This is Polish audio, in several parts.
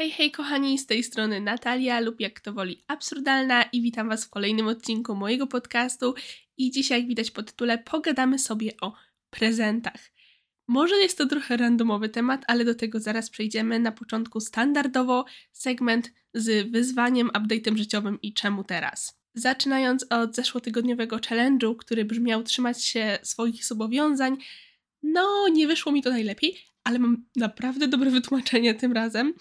Hej, hej kochani, z tej strony Natalia lub jak to woli absurdalna i witam Was w kolejnym odcinku mojego podcastu i dzisiaj jak widać po tytule pogadamy sobie o prezentach. Może jest to trochę randomowy temat, ale do tego zaraz przejdziemy. Na początku standardowo segment z wyzwaniem, update'em życiowym i czemu teraz. Zaczynając od zeszłotygodniowego challenge'u, który brzmiał trzymać się swoich zobowiązań, no nie wyszło mi to najlepiej, ale mam naprawdę dobre wytłumaczenie tym razem.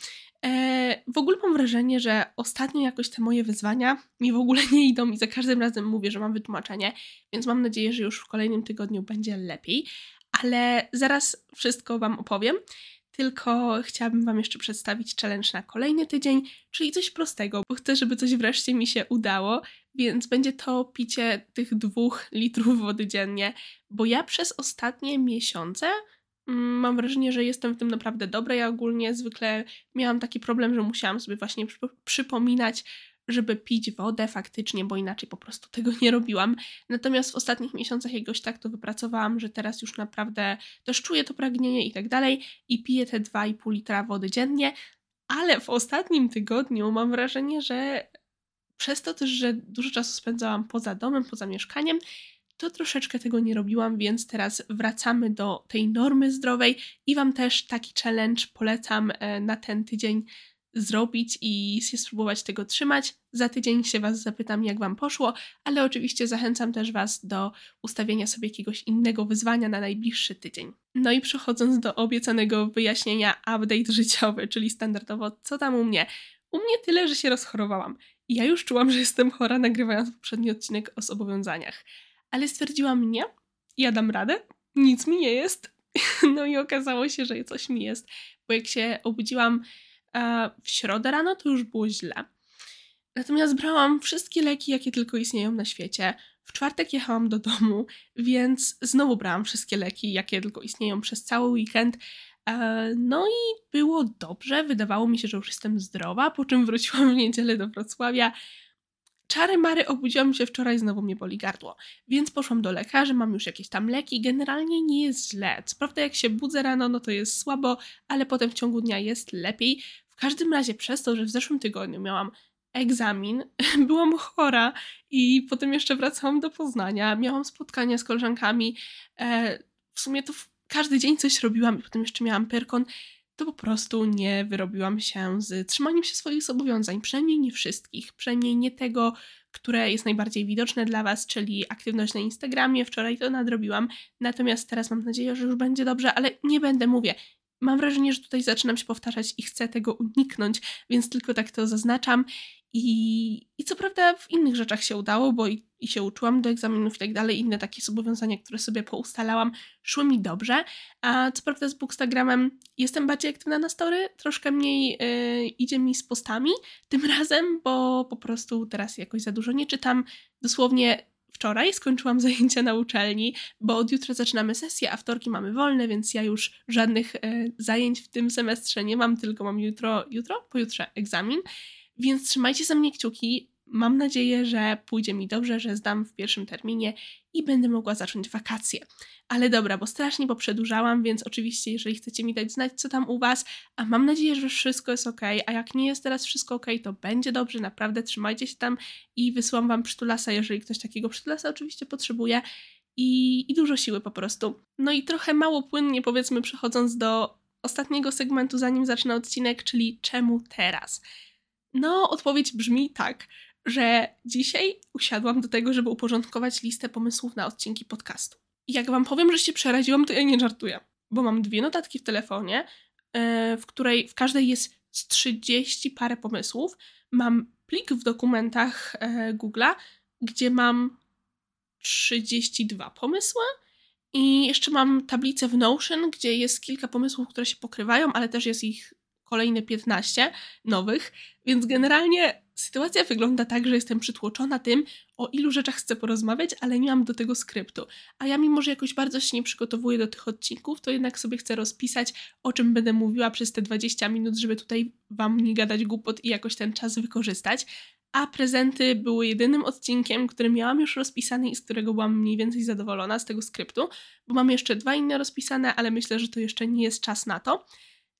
E, w ogóle mam wrażenie, że ostatnio jakoś te moje wyzwania mi w ogóle nie idą i za każdym razem mówię, że mam wytłumaczenie, więc mam nadzieję, że już w kolejnym tygodniu będzie lepiej. Ale zaraz wszystko Wam opowiem. Tylko chciałabym Wam jeszcze przedstawić challenge na kolejny tydzień, czyli coś prostego, bo chcę, żeby coś wreszcie mi się udało, więc będzie to picie tych dwóch litrów wody dziennie, bo ja przez ostatnie miesiące mam wrażenie, że jestem w tym naprawdę dobra. Ja ogólnie zwykle miałam taki problem, że musiałam sobie właśnie przypominać, żeby pić wodę faktycznie, bo inaczej po prostu tego nie robiłam. Natomiast w ostatnich miesiącach jakoś tak to wypracowałam, że teraz już naprawdę też czuję to pragnienie i tak dalej i piję te 2,5 litra wody dziennie, ale w ostatnim tygodniu mam wrażenie, że przez to też, że dużo czasu spędzałam poza domem, poza mieszkaniem, to troszeczkę tego nie robiłam, więc teraz wracamy do tej normy zdrowej i Wam też taki challenge polecam e, na ten tydzień zrobić i się spróbować tego trzymać. Za tydzień się Was zapytam, jak Wam poszło, ale oczywiście zachęcam też Was do ustawienia sobie jakiegoś innego wyzwania na najbliższy tydzień. No i przechodząc do obiecanego wyjaśnienia update życiowy, czyli standardowo, co tam u mnie? U mnie tyle, że się rozchorowałam. Ja już czułam, że jestem chora, nagrywając poprzedni odcinek o zobowiązaniach ale stwierdziłam nie, ja dam radę, nic mi nie jest. No i okazało się, że coś mi jest, bo jak się obudziłam e, w środę rano, to już było źle. Natomiast brałam wszystkie leki, jakie tylko istnieją na świecie. W czwartek jechałam do domu, więc znowu brałam wszystkie leki, jakie tylko istnieją przez cały weekend. E, no i było dobrze, wydawało mi się, że już jestem zdrowa, po czym wróciłam w niedzielę do Wrocławia czary mary obudziłam się wczoraj, znowu mnie boli gardło. Więc poszłam do lekarza, mam już jakieś tam leki, generalnie nie jest źle. Co prawda jak się budzę rano, no to jest słabo, ale potem w ciągu dnia jest lepiej. W każdym razie przez to, że w zeszłym tygodniu miałam egzamin, byłam chora i potem jeszcze wracałam do Poznania, miałam spotkania z koleżankami, e, w sumie to każdy dzień coś robiłam i potem jeszcze miałam perkon, to po prostu nie wyrobiłam się z trzymaniem się swoich zobowiązań, przynajmniej nie wszystkich, przynajmniej nie tego, które jest najbardziej widoczne dla Was, czyli aktywność na Instagramie. Wczoraj to nadrobiłam, natomiast teraz mam nadzieję, że już będzie dobrze, ale nie będę, mówię. Mam wrażenie, że tutaj zaczynam się powtarzać i chcę tego uniknąć, więc tylko tak to zaznaczam. I, I co prawda w innych rzeczach się udało, bo i, i się uczyłam do egzaminów i tak dalej, inne takie zobowiązania, które sobie poustalałam, szły mi dobrze. A co prawda z Bookstagramem jestem bardziej aktywna na story, troszkę mniej yy, idzie mi z postami tym razem, bo po prostu teraz jakoś za dużo nie czytam. Dosłownie wczoraj skończyłam zajęcia na uczelni, bo od jutra zaczynamy sesję, a wtorki mamy wolne, więc ja już żadnych yy, zajęć w tym semestrze nie mam, tylko mam jutro, jutro, pojutrze egzamin. Więc trzymajcie za mnie kciuki. Mam nadzieję, że pójdzie mi dobrze, że zdam w pierwszym terminie i będę mogła zacząć wakacje. Ale dobra, bo strasznie poprzedłużałam, więc oczywiście, jeżeli chcecie mi dać znać, co tam u Was, a mam nadzieję, że wszystko jest ok, a jak nie jest teraz wszystko ok, to będzie dobrze, naprawdę trzymajcie się tam i wysyłam Wam przytulasa, jeżeli ktoś takiego przytulasa oczywiście potrzebuje. I, I dużo siły po prostu. No i trochę mało płynnie, powiedzmy, przechodząc do ostatniego segmentu, zanim zacznę odcinek, czyli czemu teraz? No, odpowiedź brzmi tak, że dzisiaj usiadłam do tego, żeby uporządkować listę pomysłów na odcinki podcastu. Jak wam powiem, że się przeraziłam, to ja nie żartuję, bo mam dwie notatki w telefonie, e, w której w każdej jest z 30 parę pomysłów. Mam plik w dokumentach e, Google'a, gdzie mam 32 pomysły. I jeszcze mam tablicę w Notion, gdzie jest kilka pomysłów, które się pokrywają, ale też jest ich kolejne 15 nowych, więc generalnie sytuacja wygląda tak, że jestem przytłoczona tym, o ilu rzeczach chcę porozmawiać, ale nie mam do tego skryptu. A ja mimo, że jakoś bardzo się nie przygotowuję do tych odcinków, to jednak sobie chcę rozpisać, o czym będę mówiła przez te 20 minut, żeby tutaj wam nie gadać głupot i jakoś ten czas wykorzystać. A prezenty były jedynym odcinkiem, który miałam już rozpisany i z którego byłam mniej więcej zadowolona z tego skryptu, bo mam jeszcze dwa inne rozpisane, ale myślę, że to jeszcze nie jest czas na to.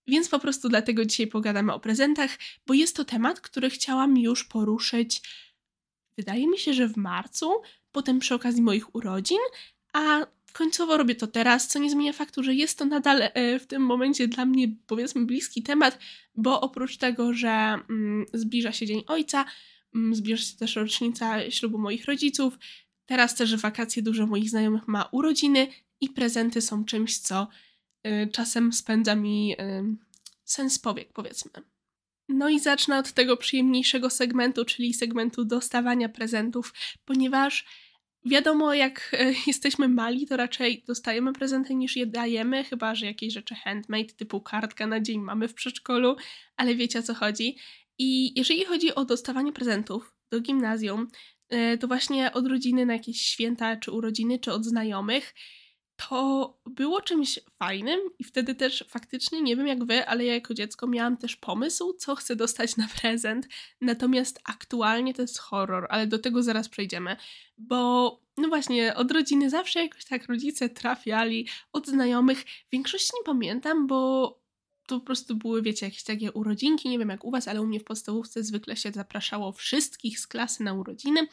Więc po prostu dlatego dzisiaj pogadamy o prezentach, bo jest to temat, który chciałam już poruszyć, wydaje mi się, że w marcu, potem przy okazji moich urodzin, a końcowo robię to teraz, co nie zmienia faktu, że jest to nadal e, w tym momencie dla mnie powiedzmy bliski temat, bo oprócz tego, że mm, zbliża się Dzień Ojca, mm, zbliża się też rocznica ślubu moich rodziców, teraz też wakacje dużo moich znajomych ma urodziny i prezenty są czymś, co czasem spędza mi y, sens powiek, powiedzmy. No i zacznę od tego przyjemniejszego segmentu, czyli segmentu dostawania prezentów, ponieważ Wiadomo, jak e, jesteśmy mali, to raczej dostajemy prezenty niż je dajemy, chyba że jakieś rzeczy handmade, typu kartka na dzień mamy w przedszkolu, ale wiecie o co chodzi. I jeżeli chodzi o dostawanie prezentów do gimnazjum, to właśnie od rodziny na jakieś święta, czy urodziny, czy od znajomych, to było czymś fajnym i wtedy też faktycznie, nie wiem jak wy, ale ja jako dziecko miałam też pomysł, co chcę dostać na prezent. Natomiast aktualnie to jest horror, ale do tego zaraz przejdziemy, bo no właśnie, od rodziny zawsze jakoś tak rodzice trafiali, od znajomych. Większości nie pamiętam, bo to po prostu były, wiecie, jakieś takie urodzinki, nie wiem jak u was, ale u mnie w podstawówce zwykle się zapraszało wszystkich z klasy na urodziny.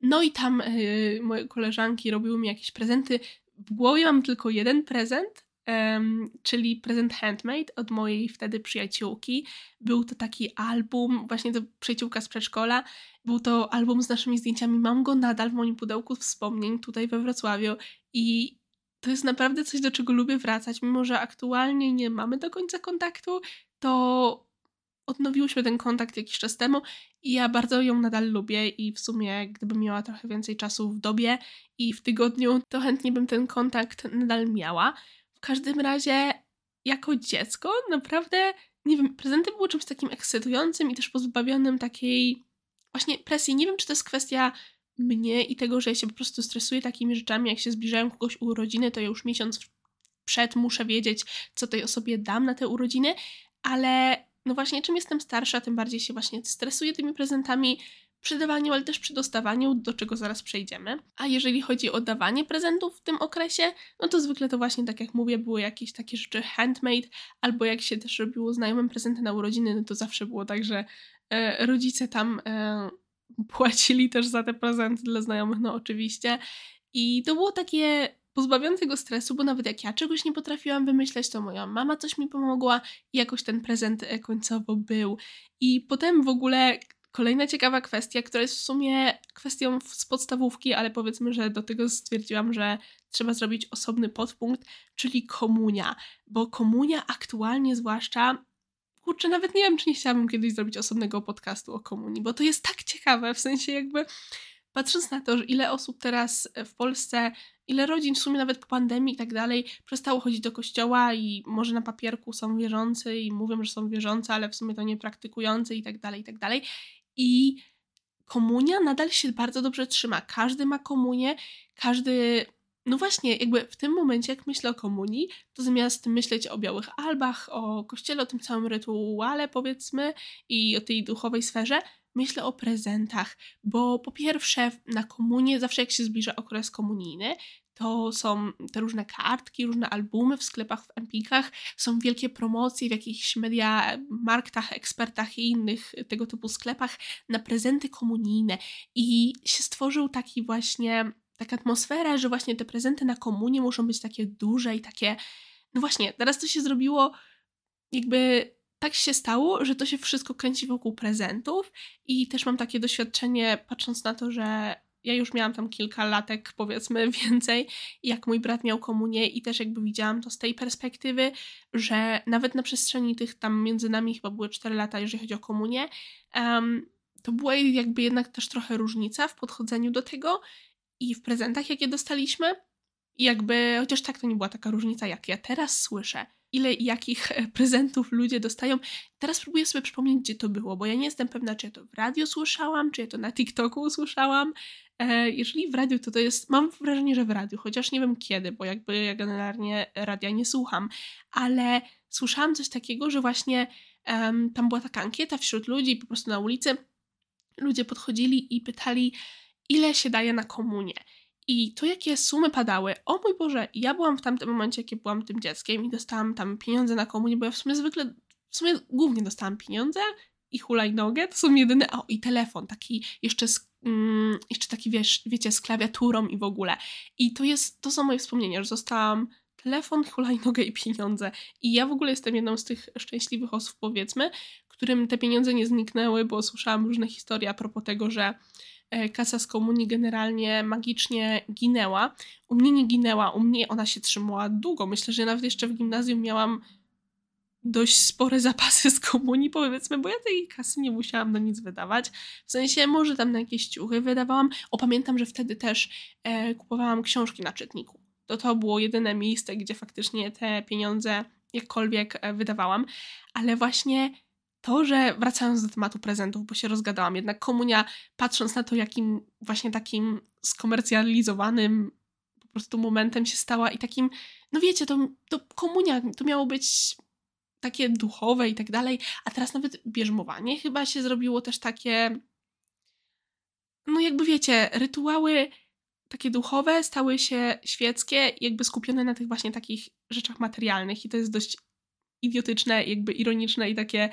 No i tam yy, moje koleżanki robiły mi jakieś prezenty w głowie mam tylko jeden prezent, um, czyli prezent handmade od mojej wtedy przyjaciółki. Był to taki album, właśnie to przyjaciółka z przedszkola. Był to album z naszymi zdjęciami. Mam go nadal w moim pudełku wspomnień tutaj we Wrocławiu i to jest naprawdę coś, do czego lubię wracać, mimo że aktualnie nie mamy do końca kontaktu, to odnowiłyśmy ten kontakt jakiś czas temu i ja bardzo ją nadal lubię i w sumie gdybym miała trochę więcej czasu w dobie i w tygodniu, to chętnie bym ten kontakt nadal miała. W każdym razie jako dziecko naprawdę, nie wiem, prezenty były czymś takim ekscytującym i też pozbawionym takiej właśnie presji. Nie wiem, czy to jest kwestia mnie i tego, że ja się po prostu stresuję takimi rzeczami, jak się zbliżają kogoś urodziny, to ja już miesiąc przed muszę wiedzieć, co tej osobie dam na te urodziny, ale no właśnie, czym jestem starsza, tym bardziej się właśnie stresuję tymi prezentami przy dawaniu, ale też przy dostawaniu, do czego zaraz przejdziemy. A jeżeli chodzi o dawanie prezentów w tym okresie, no to zwykle to właśnie, tak jak mówię, były jakieś takie rzeczy handmade, albo jak się też robiło znajomym prezenty na urodziny, no to zawsze było tak, że e, rodzice tam e, płacili też za te prezenty dla znajomych, no oczywiście. I to było takie pozbawiony tego stresu, bo nawet jak ja czegoś nie potrafiłam wymyśleć, to moja mama coś mi pomogła i jakoś ten prezent e, końcowo był. I potem w ogóle kolejna ciekawa kwestia, która jest w sumie kwestią z podstawówki, ale powiedzmy, że do tego stwierdziłam, że trzeba zrobić osobny podpunkt, czyli komunia, bo komunia aktualnie zwłaszcza kurczę, nawet nie wiem, czy nie chciałabym kiedyś zrobić osobnego podcastu o komunii, bo to jest tak ciekawe, w sensie jakby patrząc na to, że ile osób teraz w Polsce ile rodzin w sumie nawet po pandemii i tak dalej przestało chodzić do kościoła i może na papierku są wierzący i mówią, że są wierzący, ale w sumie to nie praktykujący i tak dalej, i tak dalej. I komunia nadal się bardzo dobrze trzyma. Każdy ma komunię, każdy no właśnie, jakby w tym momencie, jak myślę o komunii, to zamiast myśleć o białych albach, o kościele, o tym całym rytuale, powiedzmy, i o tej duchowej sferze, myślę o prezentach, bo po pierwsze na komunię, zawsze jak się zbliża okres komunijny, to są te różne kartki, różne albumy w sklepach, w Empikach, są wielkie promocje w jakichś media, marktach, ekspertach i innych tego typu sklepach na prezenty komunijne. I się stworzył taki właśnie, taka atmosfera, że właśnie te prezenty na komunię muszą być takie duże i takie, no właśnie, teraz to się zrobiło jakby tak się stało, że to się wszystko kręci wokół prezentów i też mam takie doświadczenie, patrząc na to, że ja już miałam tam kilka latek, powiedzmy więcej, jak mój brat miał komunię i też jakby widziałam to z tej perspektywy, że nawet na przestrzeni tych tam między nami chyba były 4 lata, jeżeli chodzi o komunię, um, to była jakby jednak też trochę różnica w podchodzeniu do tego i w prezentach, jakie dostaliśmy. I jakby, chociaż tak to nie była taka różnica, jak ja teraz słyszę, ile jakich e, prezentów ludzie dostają. Teraz próbuję sobie przypomnieć, gdzie to było, bo ja nie jestem pewna, czy ja to w radio słyszałam, czy ja to na TikToku usłyszałam. E, jeżeli w radiu, to to jest, mam wrażenie, że w radiu, chociaż nie wiem kiedy, bo jakby ja generalnie radia nie słucham, ale słyszałam coś takiego, że właśnie um, tam była taka ankieta wśród ludzi, po prostu na ulicy ludzie podchodzili i pytali, ile się daje na komunię. I to, jakie sumy padały, o mój Boże, ja byłam w tamtym momencie, kiedy byłam tym dzieckiem i dostałam tam pieniądze na komunię, bo ja w sumie zwykle, w sumie głównie dostałam pieniądze i hulajnogę, to są jedyne, o i telefon, taki jeszcze z, mm, jeszcze taki, wiesz, wiecie, z klawiaturą i w ogóle. I to jest, to są moje wspomnienia, że dostałam telefon, hulajnogę i pieniądze. I ja w ogóle jestem jedną z tych szczęśliwych osób, powiedzmy, którym te pieniądze nie zniknęły, bo słyszałam różne historie a propos tego, że kasa z komunii generalnie magicznie ginęła. U mnie nie ginęła, u mnie ona się trzymała długo. Myślę, że nawet jeszcze w gimnazjum miałam dość spore zapasy z komunii, powiedzmy, bo ja tej kasy nie musiałam na nic wydawać. W sensie, może tam na jakieś ciuchy wydawałam. O, pamiętam, że wtedy też e, kupowałam książki na czytniku. To to było jedyne miejsce, gdzie faktycznie te pieniądze jakkolwiek e, wydawałam. Ale właśnie to, że wracając do tematu prezentów, bo się rozgadałam, jednak komunia, patrząc na to, jakim właśnie takim skomercjalizowanym po prostu momentem się stała i takim, no wiecie, to, to komunia to miało być takie duchowe i tak dalej, a teraz nawet bierzmowanie chyba się zrobiło też takie, no jakby wiecie, rytuały takie duchowe stały się świeckie, jakby skupione na tych właśnie takich rzeczach materialnych i to jest dość idiotyczne, jakby ironiczne i takie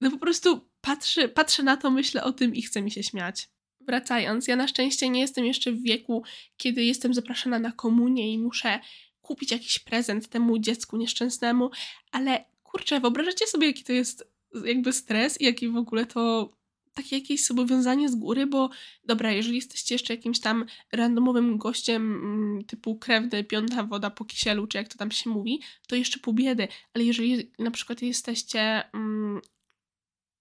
no po prostu patrzę, patrzę na to, myślę o tym i chce mi się śmiać. Wracając, ja na szczęście nie jestem jeszcze w wieku, kiedy jestem zapraszana na komunię i muszę kupić jakiś prezent temu dziecku nieszczęsnemu, ale kurczę, wyobrażacie sobie, jaki to jest jakby stres i jaki w ogóle to takie jakieś zobowiązanie z góry, bo dobra, jeżeli jesteście jeszcze jakimś tam randomowym gościem mm, typu krewny, piąta woda po kisielu, czy jak to tam się mówi, to jeszcze pół biedy, ale jeżeli na przykład jesteście mm,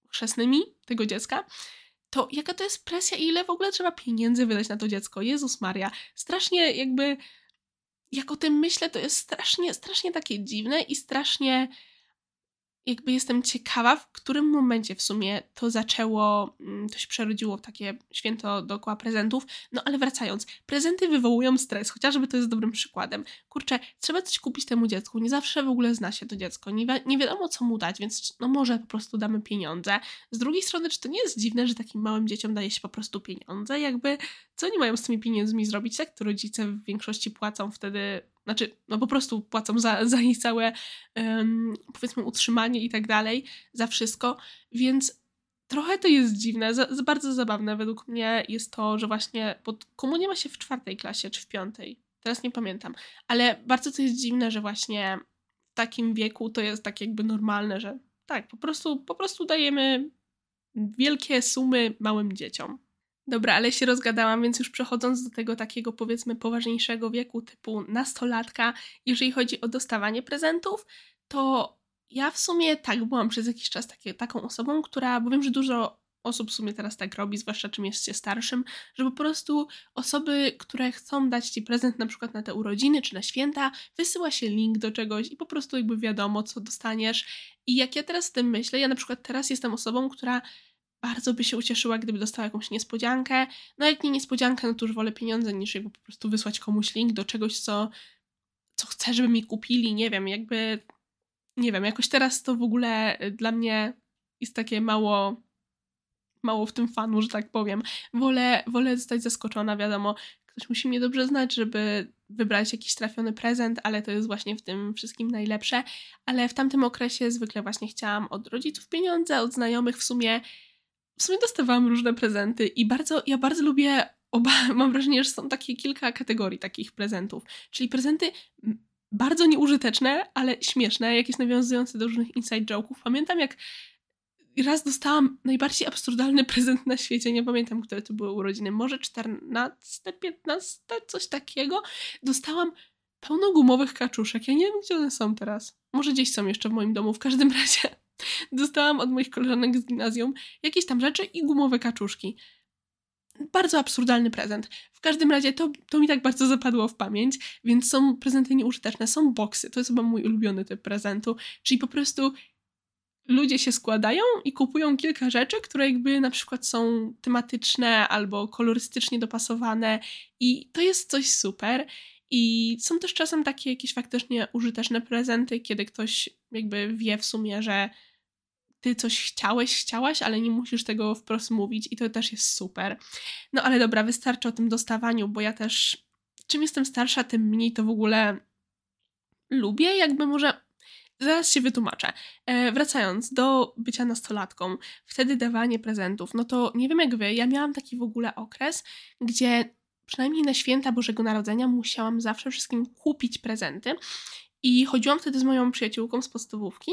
chrzestnymi tego dziecka, to jaka to jest presja i ile w ogóle trzeba pieniędzy wydać na to dziecko? Jezus Maria. Strasznie jakby, jak o tym myślę, to jest strasznie, strasznie takie dziwne i strasznie jakby jestem ciekawa, w którym momencie w sumie to zaczęło, mm, to się przerodziło w takie święto dookoła prezentów. No ale wracając, prezenty wywołują stres, chociażby to jest dobrym przykładem. Kurczę, trzeba coś kupić temu dziecku, nie zawsze w ogóle zna się to dziecko, nie, wi nie wiadomo co mu dać, więc no może po prostu damy pieniądze. Z drugiej strony, czy to nie jest dziwne, że takim małym dzieciom daje się po prostu pieniądze? Jakby, co oni mają z tymi pieniędzmi zrobić? Tak, to rodzice w większości płacą wtedy znaczy, no po prostu płacą za, za ich całe, um, powiedzmy, utrzymanie i tak dalej, za wszystko, więc trochę to jest dziwne, za, za bardzo zabawne. Według mnie jest to, że właśnie, bo komunie ma się w czwartej klasie, czy w piątej, teraz nie pamiętam, ale bardzo to jest dziwne, że właśnie w takim wieku to jest tak jakby normalne, że tak, po prostu, po prostu dajemy wielkie sumy małym dzieciom. Dobra, ale się rozgadałam, więc już przechodząc do tego takiego powiedzmy poważniejszego wieku typu nastolatka, jeżeli chodzi o dostawanie prezentów, to ja w sumie tak byłam przez jakiś czas takie, taką osobą, która, bo wiem, że dużo osób w sumie teraz tak robi, zwłaszcza czym jest się starszym, że po prostu osoby, które chcą dać ci prezent na przykład na te urodziny czy na święta, wysyła się link do czegoś i po prostu jakby wiadomo, co dostaniesz. I jak ja teraz z tym myślę, ja na przykład teraz jestem osobą, która bardzo by się ucieszyła, gdyby dostała jakąś niespodziankę. No jak nie niespodziankę, no to już wolę pieniądze niż jakby po prostu wysłać komuś link do czegoś, co, co chcę, żeby mi kupili. Nie wiem, jakby nie wiem, jakoś teraz to w ogóle y, dla mnie jest takie mało mało w tym fanu, że tak powiem. Wolę, wolę zostać zaskoczona, wiadomo, ktoś musi mnie dobrze znać, żeby wybrać jakiś trafiony prezent, ale to jest właśnie w tym wszystkim najlepsze. Ale w tamtym okresie zwykle właśnie chciałam od rodziców pieniądze, od znajomych w sumie w sumie dostawałam różne prezenty i bardzo, ja bardzo lubię oba, mam wrażenie, że są takie kilka kategorii takich prezentów, czyli prezenty bardzo nieużyteczne, ale śmieszne, jakieś nawiązujące do różnych inside joke'ów. Pamiętam jak raz dostałam najbardziej absurdalny prezent na świecie, nie pamiętam, które to były urodziny, może 14, 15, coś takiego. Dostałam pełno gumowych kaczuszek. Ja nie wiem, gdzie one są teraz. Może gdzieś są jeszcze w moim domu. W każdym razie Dostałam od moich koleżanek z gimnazjum jakieś tam rzeczy i gumowe kaczuszki. Bardzo absurdalny prezent. W każdym razie to, to mi tak bardzo zapadło w pamięć, więc są prezenty nieużyteczne, są boksy. To jest chyba mój ulubiony typ prezentu, czyli po prostu ludzie się składają i kupują kilka rzeczy, które jakby na przykład są tematyczne albo kolorystycznie dopasowane i to jest coś super. I są też czasem takie jakieś faktycznie użyteczne prezenty, kiedy ktoś jakby wie w sumie, że ty coś chciałeś, chciałaś, ale nie musisz tego wprost mówić i to też jest super. No ale dobra, wystarczy o tym dostawaniu, bo ja też czym jestem starsza, tym mniej to w ogóle lubię, jakby może Zaraz się wytłumaczę. E, wracając do bycia nastolatką, wtedy dawanie prezentów, no to nie wiem jak wy, ja miałam taki w ogóle okres, gdzie przynajmniej na święta Bożego Narodzenia musiałam zawsze wszystkim kupić prezenty i chodziłam wtedy z moją przyjaciółką z podstawówki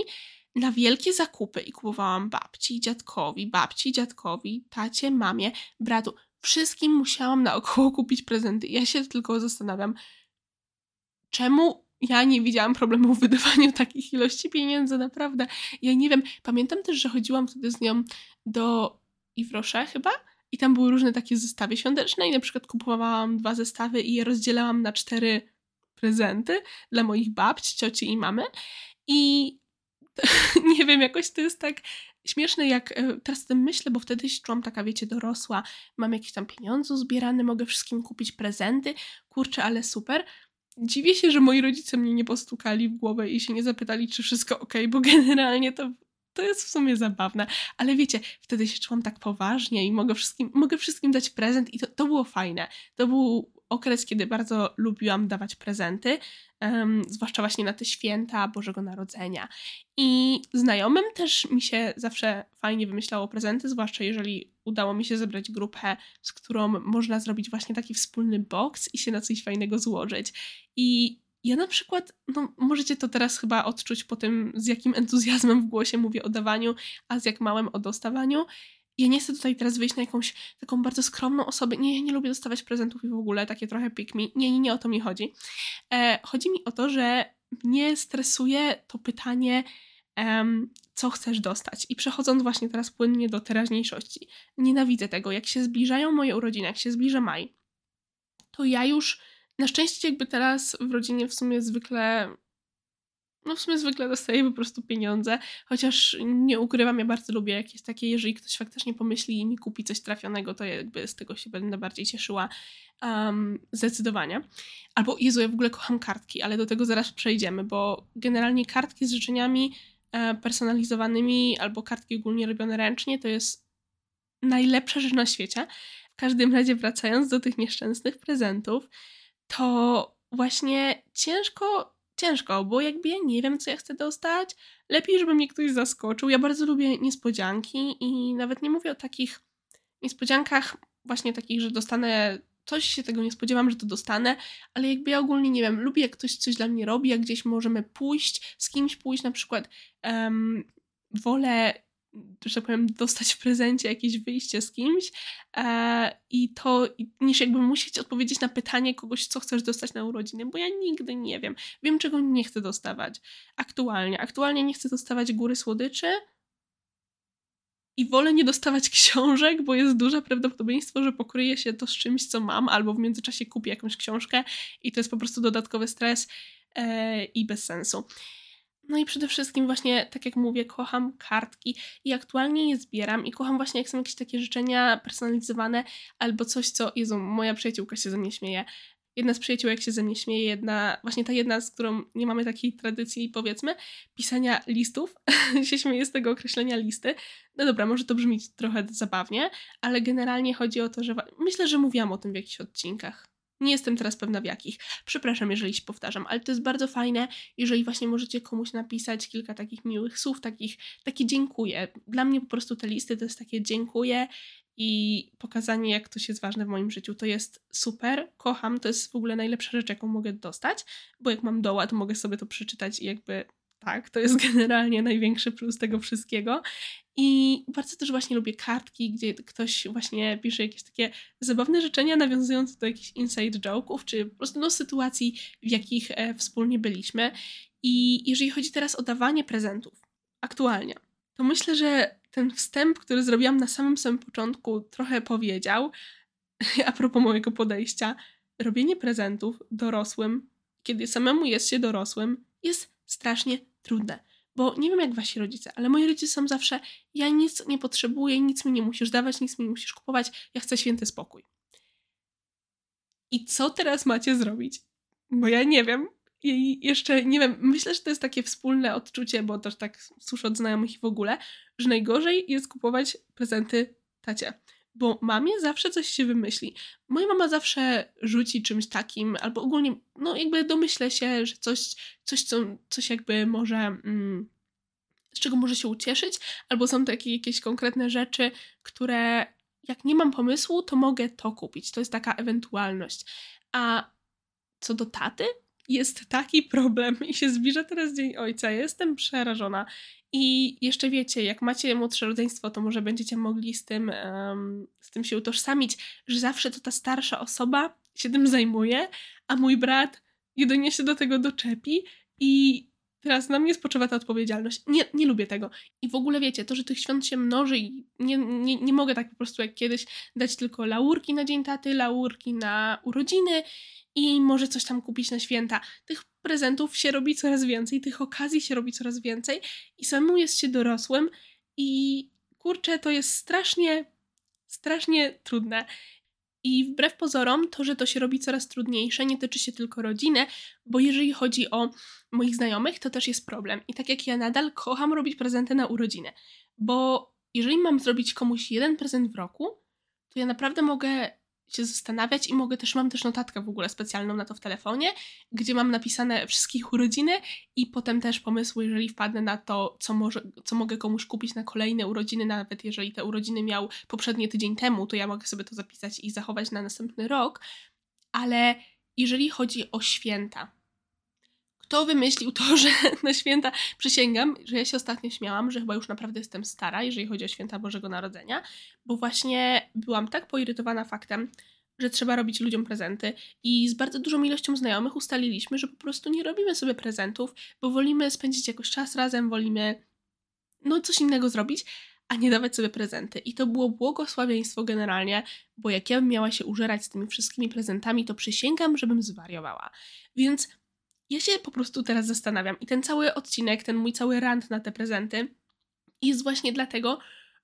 na wielkie zakupy i kupowałam babci, dziadkowi, babci, dziadkowi, tacie, mamie, bratu. Wszystkim musiałam naokoło kupić prezenty. Ja się tylko zastanawiam, czemu ja nie widziałam problemu w wydawaniu takich ilości pieniędzy, naprawdę. Ja nie wiem. Pamiętam też, że chodziłam wtedy z nią do Iwrosza chyba i tam były różne takie zestawy świąteczne i na przykład kupowałam dwa zestawy i je rozdzielałam na cztery prezenty dla moich babci, cioci i mamy. I nie wiem, jakoś to jest tak śmieszne, jak e, teraz o tym myślę, bo wtedy się czułam taka, wiecie, dorosła, mam jakieś tam pieniądze zbierane, mogę wszystkim kupić prezenty, kurczę, ale super. Dziwię się, że moi rodzice mnie nie postukali w głowę i się nie zapytali, czy wszystko ok, bo generalnie to, to jest w sumie zabawne. Ale wiecie, wtedy się czułam tak poważnie i mogę wszystkim, mogę wszystkim dać prezent i to, to było fajne. To był okres, kiedy bardzo lubiłam dawać prezenty, um, zwłaszcza właśnie na te święta Bożego Narodzenia. I znajomym też mi się zawsze fajnie wymyślało prezenty, zwłaszcza jeżeli udało mi się zebrać grupę, z którą można zrobić właśnie taki wspólny box i się na coś fajnego złożyć. I ja na przykład, no możecie to teraz chyba odczuć po tym, z jakim entuzjazmem w głosie mówię o dawaniu, a z jak małym o dostawaniu ja nie chcę tutaj teraz wyjść na jakąś taką bardzo skromną osobę. Nie, ja nie lubię dostawać prezentów i w ogóle takie trochę pick me. Nie, nie, nie o to mi chodzi. E, chodzi mi o to, że mnie stresuje to pytanie, co chcesz dostać. I przechodząc właśnie teraz płynnie do teraźniejszości. Nienawidzę tego. Jak się zbliżają moje urodziny, jak się zbliża maj, to ja już na szczęście jakby teraz w rodzinie w sumie zwykle no w sumie zwykle dostaję po prostu pieniądze, chociaż nie ukrywam, ja bardzo lubię jakieś takie, jeżeli ktoś faktycznie pomyśli i mi kupi coś trafionego, to jakby z tego się będę bardziej cieszyła um, zdecydowanie. Albo, Jezu, ja w ogóle kocham kartki, ale do tego zaraz przejdziemy, bo generalnie kartki z życzeniami e, personalizowanymi albo kartki ogólnie robione ręcznie to jest najlepsza rzecz na świecie. W każdym razie wracając do tych nieszczęsnych prezentów, to właśnie ciężko ciężko, bo jakby ja nie wiem, co ja chcę dostać. Lepiej, żeby mnie ktoś zaskoczył. Ja bardzo lubię niespodzianki i nawet nie mówię o takich niespodziankach właśnie takich, że dostanę coś, się tego nie spodziewam, że to dostanę, ale jakby ja ogólnie nie wiem, lubię jak ktoś coś dla mnie robi, jak gdzieś możemy pójść, z kimś pójść, na przykład um, wolę że powiem, dostać w prezencie jakieś wyjście z kimś e, i to, niż jakby musieć odpowiedzieć na pytanie kogoś, co chcesz dostać na urodziny, bo ja nigdy nie wiem. Wiem, czego nie chcę dostawać aktualnie. Aktualnie nie chcę dostawać góry słodyczy i wolę nie dostawać książek, bo jest duże prawdopodobieństwo, że pokryje się to z czymś, co mam, albo w międzyczasie kupię jakąś książkę i to jest po prostu dodatkowy stres e, i bez sensu. No i przede wszystkim właśnie, tak jak mówię, kocham kartki i aktualnie je zbieram i kocham właśnie, jak są jakieś takie życzenia personalizowane albo coś, co, Jezu, moja przyjaciółka się ze mnie śmieje. Jedna z przyjaciółek się ze mnie śmieje, jedna, właśnie ta jedna, z którą nie mamy takiej tradycji, powiedzmy, pisania listów, się śmieje z tego określenia listy. No dobra, może to brzmi trochę zabawnie, ale generalnie chodzi o to, że myślę, że mówiłam o tym w jakichś odcinkach nie jestem teraz pewna w jakich. Przepraszam, jeżeli się powtarzam, ale to jest bardzo fajne, jeżeli właśnie możecie komuś napisać kilka takich miłych słów, takich, takie dziękuję. Dla mnie po prostu te listy to jest takie dziękuję i pokazanie, jak to jest ważne w moim życiu. To jest super, kocham, to jest w ogóle najlepsza rzecz, jaką mogę dostać, bo jak mam doła, to mogę sobie to przeczytać i jakby tak, to jest generalnie największy plus tego wszystkiego. I bardzo też właśnie lubię kartki, gdzie ktoś właśnie pisze jakieś takie zabawne życzenia nawiązujące do jakichś inside joke'ów, czy po prostu no, sytuacji, w jakich e, wspólnie byliśmy. I jeżeli chodzi teraz o dawanie prezentów, aktualnie, to myślę, że ten wstęp, który zrobiłam na samym samym początku, trochę powiedział, a propos mojego podejścia, robienie prezentów dorosłym, kiedy samemu jest się dorosłym, jest strasznie trudne. Bo nie wiem jak wasi rodzice, ale moi rodzice są zawsze, ja nic nie potrzebuję, nic mi nie musisz dawać, nic mi nie musisz kupować, ja chcę święty spokój. I co teraz macie zrobić? Bo ja nie wiem. I jeszcze, nie wiem, myślę, że to jest takie wspólne odczucie, bo też tak słyszę od znajomych i w ogóle, że najgorzej jest kupować prezenty tacie. Bo mamie zawsze coś się wymyśli. Moja mama zawsze rzuci czymś takim, albo ogólnie, no jakby domyślę się, że coś, coś, co, coś jakby może... Mm, z czego może się ucieszyć, albo są takie jakieś konkretne rzeczy, które jak nie mam pomysłu, to mogę to kupić. To jest taka ewentualność. A co do taty, jest taki problem i się zbliża teraz Dzień Ojca. Jestem przerażona. I jeszcze wiecie, jak macie młodsze rodzeństwo, to może będziecie mogli z tym, um, z tym się utożsamić, że zawsze to ta starsza osoba się tym zajmuje, a mój brat jedynie się do tego doczepi i teraz na mnie spoczywa ta odpowiedzialność. Nie, nie lubię tego. I w ogóle wiecie, to, że tych świąt się mnoży i nie, nie, nie mogę tak po prostu jak kiedyś dać tylko laurki na dzień taty, laurki na urodziny i może coś tam kupić na święta. Tych prezentów się robi coraz więcej, tych okazji się robi coraz więcej i samemu jest się dorosłym i kurczę, to jest strasznie, strasznie trudne. I wbrew pozorom, to, że to się robi coraz trudniejsze, nie tyczy się tylko rodziny, bo jeżeli chodzi o moich znajomych, to też jest problem. I tak jak ja nadal kocham robić prezenty na urodziny, bo jeżeli mam zrobić komuś jeden prezent w roku, to ja naprawdę mogę się zastanawiać i mogę też, mam też notatkę w ogóle specjalną na to w telefonie, gdzie mam napisane wszystkich urodziny i potem też pomysły, jeżeli wpadnę na to, co, może, co mogę komuś kupić na kolejne urodziny, nawet jeżeli te urodziny miał poprzedni tydzień temu, to ja mogę sobie to zapisać i zachować na następny rok, ale jeżeli chodzi o święta, kto wymyślił to, że na święta przysięgam, że ja się ostatnio śmiałam, że chyba już naprawdę jestem stara, jeżeli chodzi o święta Bożego Narodzenia, bo właśnie byłam tak poirytowana faktem, że trzeba robić ludziom prezenty i z bardzo dużą ilością znajomych ustaliliśmy, że po prostu nie robimy sobie prezentów, bo wolimy spędzić jakoś czas razem, wolimy no coś innego zrobić, a nie dawać sobie prezenty. I to było błogosławieństwo generalnie, bo jak ja bym miała się użerać z tymi wszystkimi prezentami, to przysięgam, żebym zwariowała. Więc ja się po prostu teraz zastanawiam i ten cały odcinek, ten mój cały rant na te prezenty jest właśnie dlatego,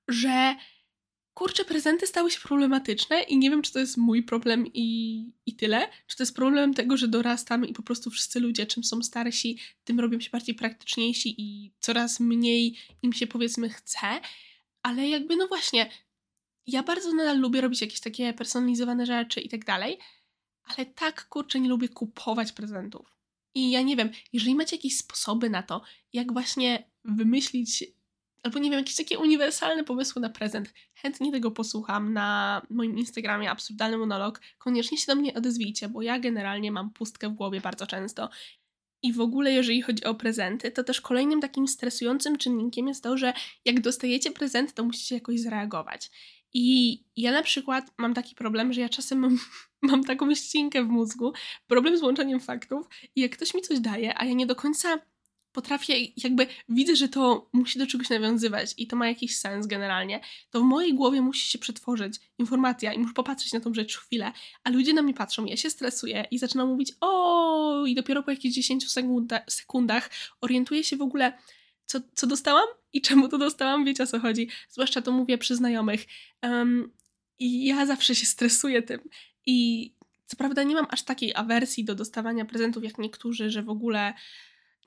że kurczę, prezenty stały się problematyczne i nie wiem, czy to jest mój problem i, i tyle, czy to jest problem tego, że dorastam i po prostu wszyscy ludzie, czym są starsi, tym robią się bardziej praktyczniejsi i coraz mniej im się powiedzmy chce, ale jakby no właśnie, ja bardzo nadal lubię robić jakieś takie personalizowane rzeczy i tak dalej, ale tak kurczę nie lubię kupować prezentów. I ja nie wiem, jeżeli macie jakieś sposoby na to, jak właśnie wymyślić, albo nie wiem, jakieś takie uniwersalne pomysły na prezent, chętnie tego posłucham na moim Instagramie Absurdalny Monolog. Koniecznie się do mnie odezwijcie, bo ja generalnie mam pustkę w głowie bardzo często. I w ogóle, jeżeli chodzi o prezenty, to też kolejnym takim stresującym czynnikiem jest to, że jak dostajecie prezent, to musicie jakoś zareagować. I ja na przykład mam taki problem, że ja czasem mam, mam taką ścinkę w mózgu, problem z łączeniem faktów i jak ktoś mi coś daje, a ja nie do końca potrafię, jakby widzę, że to musi do czegoś nawiązywać i to ma jakiś sens generalnie, to w mojej głowie musi się przetworzyć informacja i muszę popatrzeć na tą rzecz chwilę, a ludzie na mnie patrzą, ja się stresuję i zaczynam mówić o! I dopiero po jakichś 10 sekunda, sekundach orientuję się w ogóle, co, co dostałam i czemu to dostałam, wiecie o co chodzi. Zwłaszcza to mówię przy znajomych. Um, I ja zawsze się stresuję tym. I co prawda nie mam aż takiej awersji do dostawania prezentów jak niektórzy, że w ogóle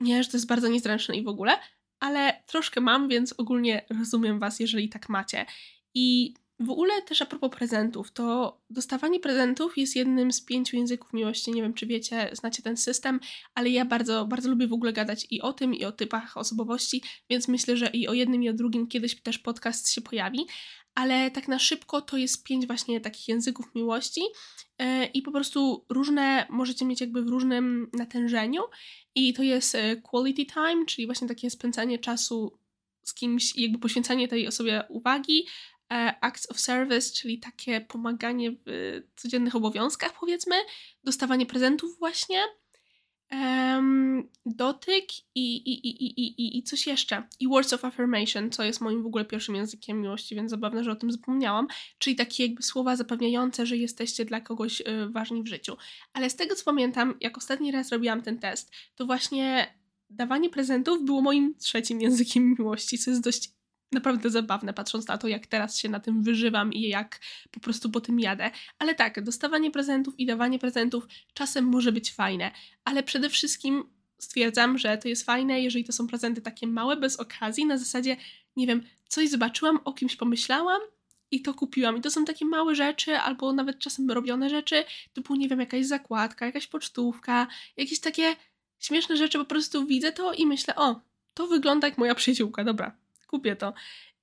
nie, że to jest bardzo niezręczne i w ogóle, ale troszkę mam, więc ogólnie rozumiem Was, jeżeli tak macie. I w ogóle też a propos prezentów, to dostawanie prezentów jest jednym z pięciu języków miłości. Nie wiem, czy wiecie, znacie ten system, ale ja bardzo, bardzo lubię w ogóle gadać i o tym, i o typach osobowości, więc myślę, że i o jednym, i o drugim kiedyś też podcast się pojawi. Ale tak na szybko to jest pięć właśnie takich języków miłości yy, i po prostu różne możecie mieć jakby w różnym natężeniu i to jest e, quality time, czyli właśnie takie spędzanie czasu z kimś jakby poświęcanie tej osobie uwagi, E, acts of service, czyli takie pomaganie w codziennych obowiązkach, powiedzmy, dostawanie prezentów właśnie, um, dotyk i, i, i, i, i, i coś jeszcze. I words of affirmation, co jest moim w ogóle pierwszym językiem miłości, więc zabawne, że o tym zapomniałam. Czyli takie jakby słowa zapewniające, że jesteście dla kogoś y, ważni w życiu. Ale z tego co pamiętam, jak ostatni raz robiłam ten test, to właśnie dawanie prezentów było moim trzecim językiem miłości, co jest dość naprawdę zabawne, patrząc na to, jak teraz się na tym wyżywam i jak po prostu po tym jadę. Ale tak, dostawanie prezentów i dawanie prezentów czasem może być fajne, ale przede wszystkim stwierdzam, że to jest fajne, jeżeli to są prezenty takie małe, bez okazji, na zasadzie, nie wiem, coś zobaczyłam, o kimś pomyślałam i to kupiłam. I to są takie małe rzeczy, albo nawet czasem robione rzeczy, typu, nie wiem, jakaś zakładka, jakaś pocztówka, jakieś takie śmieszne rzeczy, po prostu widzę to i myślę, o, to wygląda jak moja przyjaciółka, dobra, kupię to.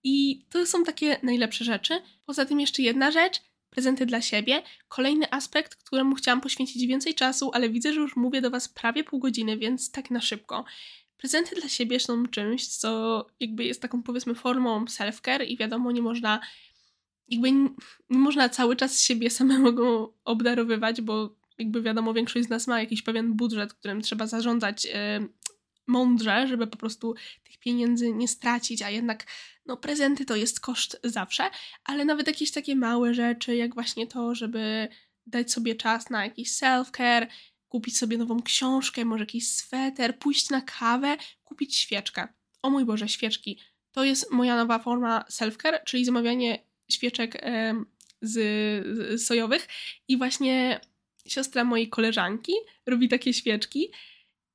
I to są takie najlepsze rzeczy. Poza tym jeszcze jedna rzecz, prezenty dla siebie. Kolejny aspekt, któremu chciałam poświęcić więcej czasu, ale widzę, że już mówię do Was prawie pół godziny, więc tak na szybko. Prezenty dla siebie są czymś, co jakby jest taką powiedzmy formą self-care i wiadomo, nie można jakby nie, nie można cały czas siebie samego obdarowywać, bo jakby wiadomo, większość z nas ma jakiś pewien budżet, którym trzeba zarządzać mądrze, żeby po prostu tych pieniędzy nie stracić, a jednak no prezenty to jest koszt zawsze, ale nawet jakieś takie małe rzeczy, jak właśnie to, żeby dać sobie czas na jakiś self-care, kupić sobie nową książkę, może jakiś sweter, pójść na kawę, kupić świeczkę. O mój Boże, świeczki. To jest moja nowa forma self-care, czyli zamawianie świeczek e, z, z sojowych i właśnie siostra mojej koleżanki robi takie świeczki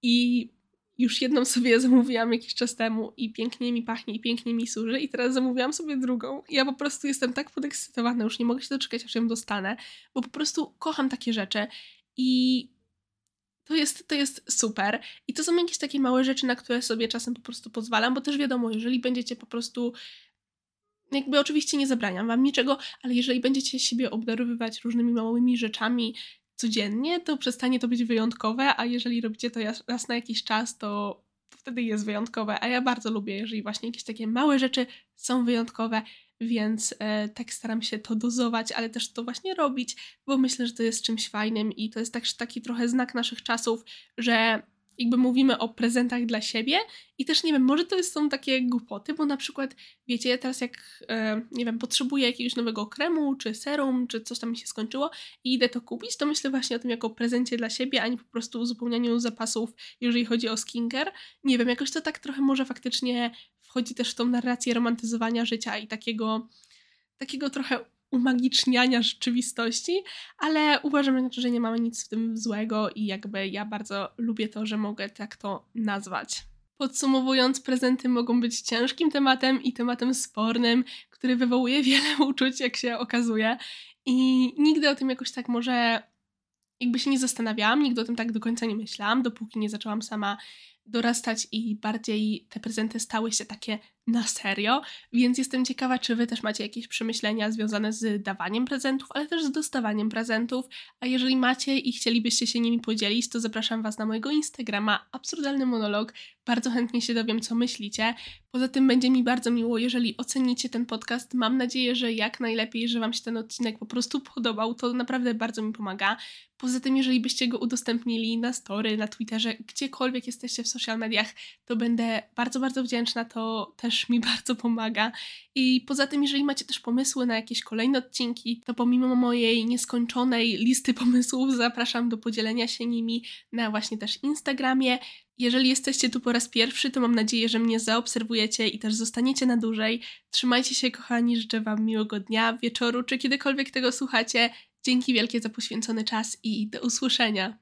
i już jedną sobie zamówiłam jakiś czas temu i pięknie mi pachnie i pięknie mi służy i teraz zamówiłam sobie drugą. Ja po prostu jestem tak podekscytowana, już nie mogę się doczekać, aż ją dostanę, bo po prostu kocham takie rzeczy i to jest, to jest super. I to są jakieś takie małe rzeczy, na które sobie czasem po prostu pozwalam, bo też wiadomo, jeżeli będziecie po prostu jakby oczywiście nie zabraniam wam niczego, ale jeżeli będziecie siebie obdarowywać różnymi małymi rzeczami codziennie, to przestanie to być wyjątkowe, a jeżeli robicie to raz na jakiś czas, to, wtedy jest wyjątkowe. A ja bardzo lubię, jeżeli właśnie jakieś takie małe rzeczy są wyjątkowe, więc e, tak staram się to dozować, ale też to właśnie robić, bo myślę, że to jest czymś fajnym i to jest tak, taki trochę znak naszych czasów, że jakby mówimy o prezentach dla siebie i też nie wiem, może to są takie głupoty, bo na przykład, wiecie, teraz jak, e, nie wiem, potrzebuję jakiegoś nowego kremu, czy serum, czy coś tam mi się skończyło i idę to kupić, to myślę właśnie o tym jako prezencie dla siebie, a nie po prostu uzupełnianiu zapasów, jeżeli chodzi o skincare. Nie wiem, jakoś to tak trochę może faktycznie wchodzi też w tą narrację romantyzowania życia i takiego, takiego trochę umagiczniania rzeczywistości, ale uważam, że nie mamy nic w tym złego i jakby ja bardzo lubię to, że mogę tak to nazwać. Podsumowując, prezenty mogą być ciężkim tematem i tematem spornym, który wywołuje wiele uczuć, jak się okazuje. I nigdy o tym jakoś tak może jakby się nie zastanawiałam, nigdy o tym tak do końca nie myślałam, dopóki nie zaczęłam sama dorastać i bardziej te prezenty stały się takie na serio, więc jestem ciekawa, czy Wy też macie jakieś przemyślenia związane z dawaniem prezentów, ale też z dostawaniem prezentów, a jeżeli macie i chcielibyście się nimi podzielić, to zapraszam Was na mojego Instagrama Absurdalny Monolog, bardzo chętnie się dowiem, co myślicie. Poza tym będzie mi bardzo miło, jeżeli ocenicie ten podcast. Mam nadzieję, że jak najlepiej, że Wam się ten odcinek po prostu podobał. To naprawdę bardzo mi pomaga. Poza tym, jeżeli byście go udostępnili na story, na Twitterze, gdziekolwiek jesteście w social mediach, to będę bardzo, bardzo wdzięczna. To też mi bardzo pomaga. I poza tym, jeżeli macie też pomysły na jakieś kolejne odcinki, to pomimo mojej nieskończonej listy pomysłów, zapraszam do podzielenia się nimi na właśnie też Instagramie. Jeżeli jesteście tu po raz pierwszy, to mam nadzieję, że mnie zaobserwujecie i też zostaniecie na dłużej. Trzymajcie się, kochani, życzę Wam miłego dnia, wieczoru, czy kiedykolwiek tego słuchacie. Dzięki wielkie za poświęcony czas i do usłyszenia.